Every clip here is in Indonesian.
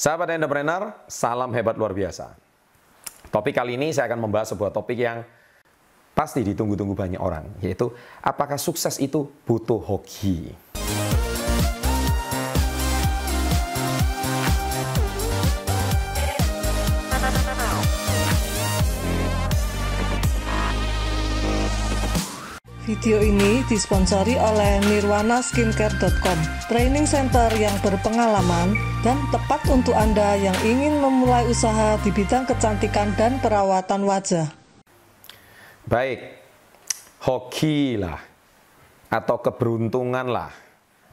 Sahabat entrepreneur, salam hebat luar biasa. Topik kali ini saya akan membahas sebuah topik yang pasti ditunggu-tunggu banyak orang, yaitu apakah sukses itu butuh hoki? Video ini disponsori oleh nirwanaskincare.com, training center yang berpengalaman dan tepat untuk Anda yang ingin memulai usaha di bidang kecantikan dan perawatan wajah. Baik, hoki lah, atau keberuntungan lah,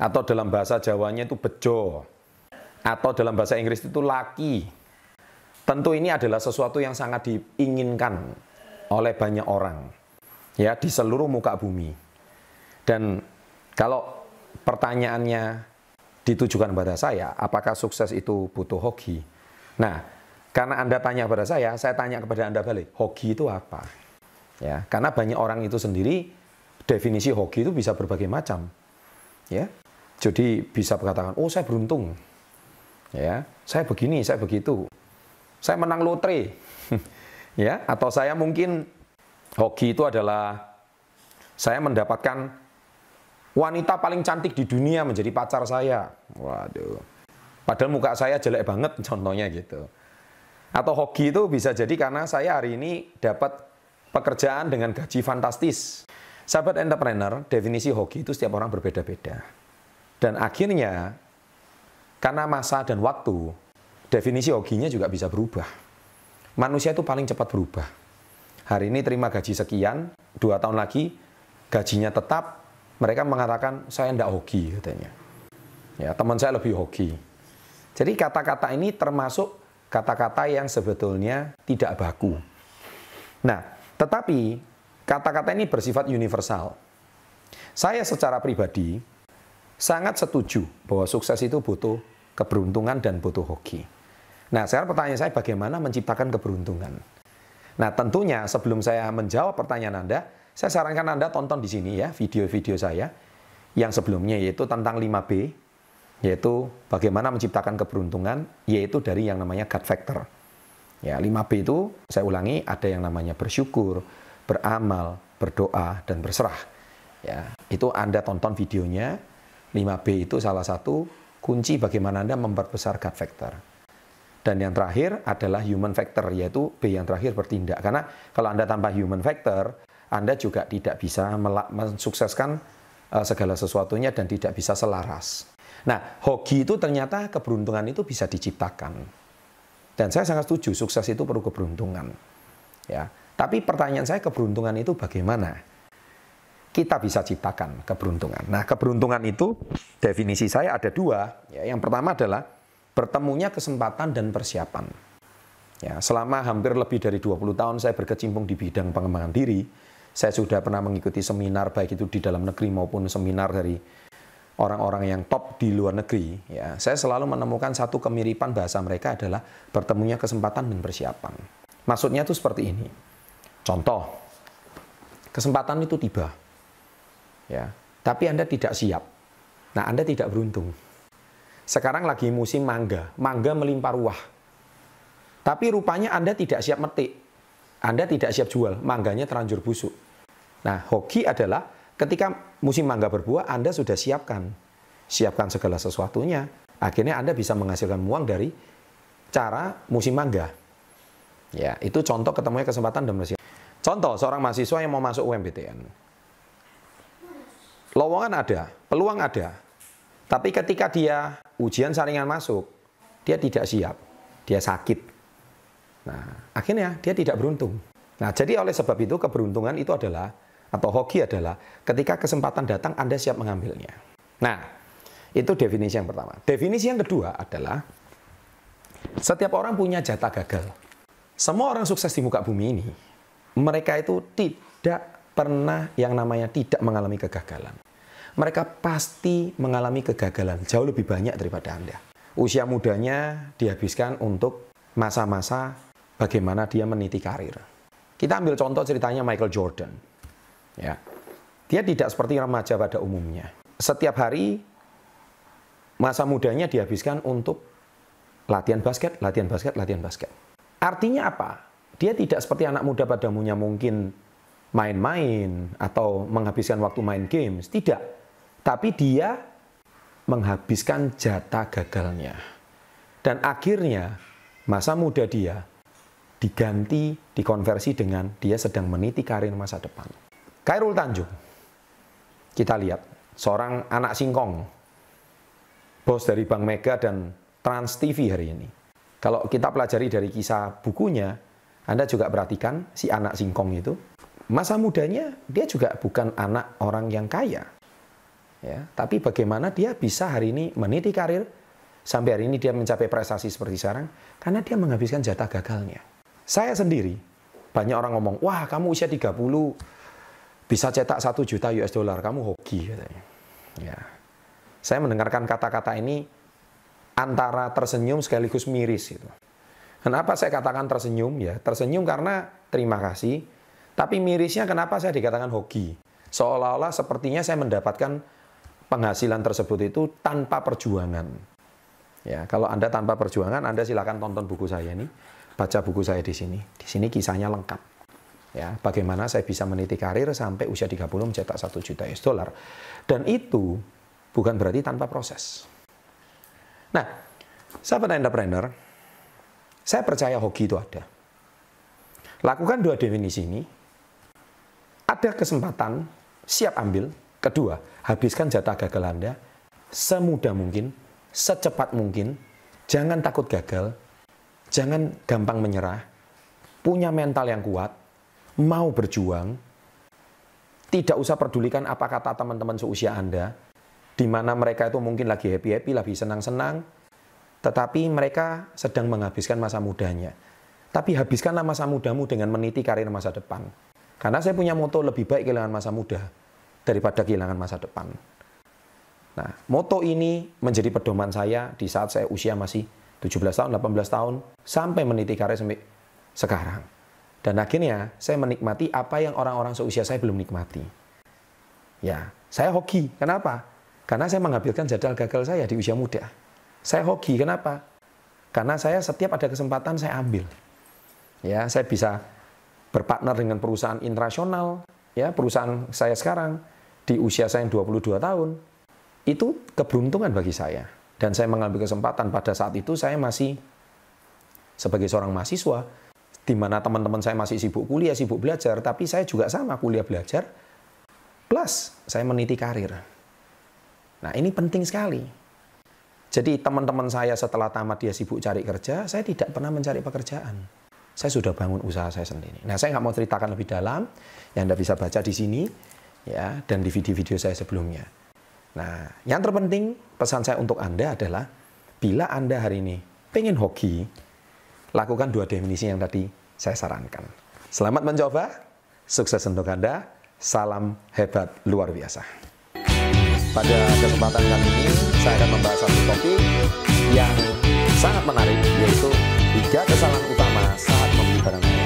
atau dalam bahasa Jawanya itu bejo, atau dalam bahasa Inggris itu laki. Tentu ini adalah sesuatu yang sangat diinginkan oleh banyak orang ya di seluruh muka bumi. Dan kalau pertanyaannya ditujukan pada saya, apakah sukses itu butuh hoki? Nah, karena Anda tanya kepada saya, saya tanya kepada Anda balik, hoki itu apa? Ya, karena banyak orang itu sendiri definisi hoki itu bisa berbagai macam. Ya. Jadi bisa berkatakan, "Oh, saya beruntung." Ya, saya begini, saya begitu. Saya menang lotre. ya, atau saya mungkin Hoki itu adalah saya mendapatkan wanita paling cantik di dunia menjadi pacar saya. Waduh. Padahal muka saya jelek banget contohnya gitu. Atau hoki itu bisa jadi karena saya hari ini dapat pekerjaan dengan gaji fantastis. Sahabat entrepreneur, definisi hoki itu setiap orang berbeda-beda. Dan akhirnya, karena masa dan waktu, definisi hokinya juga bisa berubah. Manusia itu paling cepat berubah hari ini terima gaji sekian, dua tahun lagi gajinya tetap, mereka mengatakan saya tidak hoki katanya. Ya, teman saya lebih hoki. Jadi kata-kata ini termasuk kata-kata yang sebetulnya tidak baku. Nah, tetapi kata-kata ini bersifat universal. Saya secara pribadi sangat setuju bahwa sukses itu butuh keberuntungan dan butuh hoki. Nah, sekarang pertanyaan saya bagaimana menciptakan keberuntungan? Nah, tentunya sebelum saya menjawab pertanyaan Anda, saya sarankan Anda tonton di sini ya video-video saya yang sebelumnya yaitu tentang 5B, yaitu bagaimana menciptakan keberuntungan, yaitu dari yang namanya gut factor. Ya, 5B itu saya ulangi ada yang namanya bersyukur, beramal, berdoa dan berserah. Ya, itu Anda tonton videonya. 5B itu salah satu kunci bagaimana Anda memperbesar gut factor. Dan yang terakhir adalah human factor, yaitu B yang terakhir bertindak. Karena kalau Anda tanpa human factor, Anda juga tidak bisa mensukseskan uh, segala sesuatunya dan tidak bisa selaras. Nah, hoki itu ternyata keberuntungan itu bisa diciptakan. Dan saya sangat setuju, sukses itu perlu keberuntungan. Ya, tapi pertanyaan saya keberuntungan itu bagaimana? Kita bisa ciptakan keberuntungan. Nah, keberuntungan itu definisi saya ada dua. Ya, yang pertama adalah bertemunya kesempatan dan persiapan. Ya, selama hampir lebih dari 20 tahun saya berkecimpung di bidang pengembangan diri, saya sudah pernah mengikuti seminar baik itu di dalam negeri maupun seminar dari orang-orang yang top di luar negeri. Ya, saya selalu menemukan satu kemiripan bahasa mereka adalah bertemunya kesempatan dan persiapan. Maksudnya itu seperti ini. Contoh, kesempatan itu tiba. Ya, tapi Anda tidak siap. Nah, Anda tidak beruntung. Sekarang lagi musim mangga, mangga melimpah ruah. Tapi rupanya Anda tidak siap metik. Anda tidak siap jual, mangganya terlanjur busuk. Nah, hoki adalah ketika musim mangga berbuah, Anda sudah siapkan. Siapkan segala sesuatunya. Akhirnya Anda bisa menghasilkan uang dari cara musim mangga. Ya, itu contoh ketemunya kesempatan dan masih. Contoh seorang mahasiswa yang mau masuk UMPTN. Lowongan ada, peluang ada. Tapi ketika dia ujian saringan masuk, dia tidak siap, dia sakit. Nah, akhirnya dia tidak beruntung. Nah, jadi oleh sebab itu keberuntungan itu adalah atau hoki adalah ketika kesempatan datang Anda siap mengambilnya. Nah, itu definisi yang pertama. Definisi yang kedua adalah setiap orang punya jatah gagal. Semua orang sukses di muka bumi ini, mereka itu tidak pernah yang namanya tidak mengalami kegagalan mereka pasti mengalami kegagalan jauh lebih banyak daripada Anda. Usia mudanya dihabiskan untuk masa-masa bagaimana dia meniti karir. Kita ambil contoh ceritanya Michael Jordan. Ya. Dia tidak seperti remaja pada umumnya. Setiap hari masa mudanya dihabiskan untuk latihan basket, latihan basket, latihan basket. Artinya apa? Dia tidak seperti anak muda pada umumnya mungkin main-main atau menghabiskan waktu main games. Tidak. Tapi dia menghabiskan jatah gagalnya. Dan akhirnya masa muda dia diganti, dikonversi dengan dia sedang meniti karir masa depan. Kairul Tanjung, kita lihat, seorang anak singkong, bos dari Bank Mega dan Trans TV hari ini. Kalau kita pelajari dari kisah bukunya, Anda juga perhatikan si anak singkong itu, masa mudanya dia juga bukan anak orang yang kaya. Ya, tapi bagaimana dia bisa hari ini meniti karir sampai hari ini dia mencapai prestasi seperti sekarang karena dia menghabiskan jatah gagalnya. Saya sendiri banyak orang ngomong, "Wah, kamu usia 30 bisa cetak 1 juta US dollar, kamu hoki," katanya. Ya. Saya mendengarkan kata-kata ini antara tersenyum sekaligus miris gitu. Kenapa saya katakan tersenyum ya? Tersenyum karena terima kasih, tapi mirisnya kenapa saya dikatakan hoki? Seolah-olah sepertinya saya mendapatkan penghasilan tersebut itu tanpa perjuangan. Ya, kalau Anda tanpa perjuangan, Anda silakan tonton buku saya ini, baca buku saya di sini. Di sini kisahnya lengkap. Ya, bagaimana saya bisa meniti karir sampai usia 30 mencetak 1 juta US dollar. Dan itu bukan berarti tanpa proses. Nah, sahabat entrepreneur, saya percaya hoki itu ada. Lakukan dua definisi ini. Ada kesempatan, siap ambil, Kedua, habiskan jatah gagal Anda semudah mungkin, secepat mungkin. Jangan takut gagal, jangan gampang menyerah. Punya mental yang kuat, mau berjuang. Tidak usah pedulikan apa kata teman-teman seusia Anda, di mana mereka itu mungkin lagi happy-happy, lagi senang-senang, tetapi mereka sedang menghabiskan masa mudanya. Tapi habiskanlah masa mudamu dengan meniti karir masa depan. Karena saya punya moto lebih baik kehilangan masa muda daripada kehilangan masa depan. Nah, moto ini menjadi pedoman saya di saat saya usia masih 17 tahun, 18 tahun, sampai meniti karir sampai sekarang. Dan akhirnya saya menikmati apa yang orang-orang seusia saya belum nikmati. Ya, saya hoki. Kenapa? Karena saya menghabiskan jadwal gagal saya di usia muda. Saya hoki. Kenapa? Karena saya setiap ada kesempatan saya ambil. Ya, saya bisa berpartner dengan perusahaan internasional, ya perusahaan saya sekarang di usia saya yang 22 tahun, itu keberuntungan bagi saya. Dan saya mengambil kesempatan pada saat itu saya masih sebagai seorang mahasiswa, di mana teman-teman saya masih sibuk kuliah, sibuk belajar, tapi saya juga sama kuliah belajar, plus saya meniti karir. Nah ini penting sekali. Jadi teman-teman saya setelah tamat dia sibuk cari kerja, saya tidak pernah mencari pekerjaan. Saya sudah bangun usaha saya sendiri. Nah saya nggak mau ceritakan lebih dalam, yang Anda bisa baca di sini ya dan di video-video saya sebelumnya. Nah, yang terpenting pesan saya untuk Anda adalah bila Anda hari ini pengen hoki, lakukan dua definisi yang tadi saya sarankan. Selamat mencoba, sukses untuk Anda, salam hebat luar biasa. Pada kesempatan kali ini, saya akan membahas satu topik yang sangat menarik, yaitu tiga kesalahan utama saat membeli barang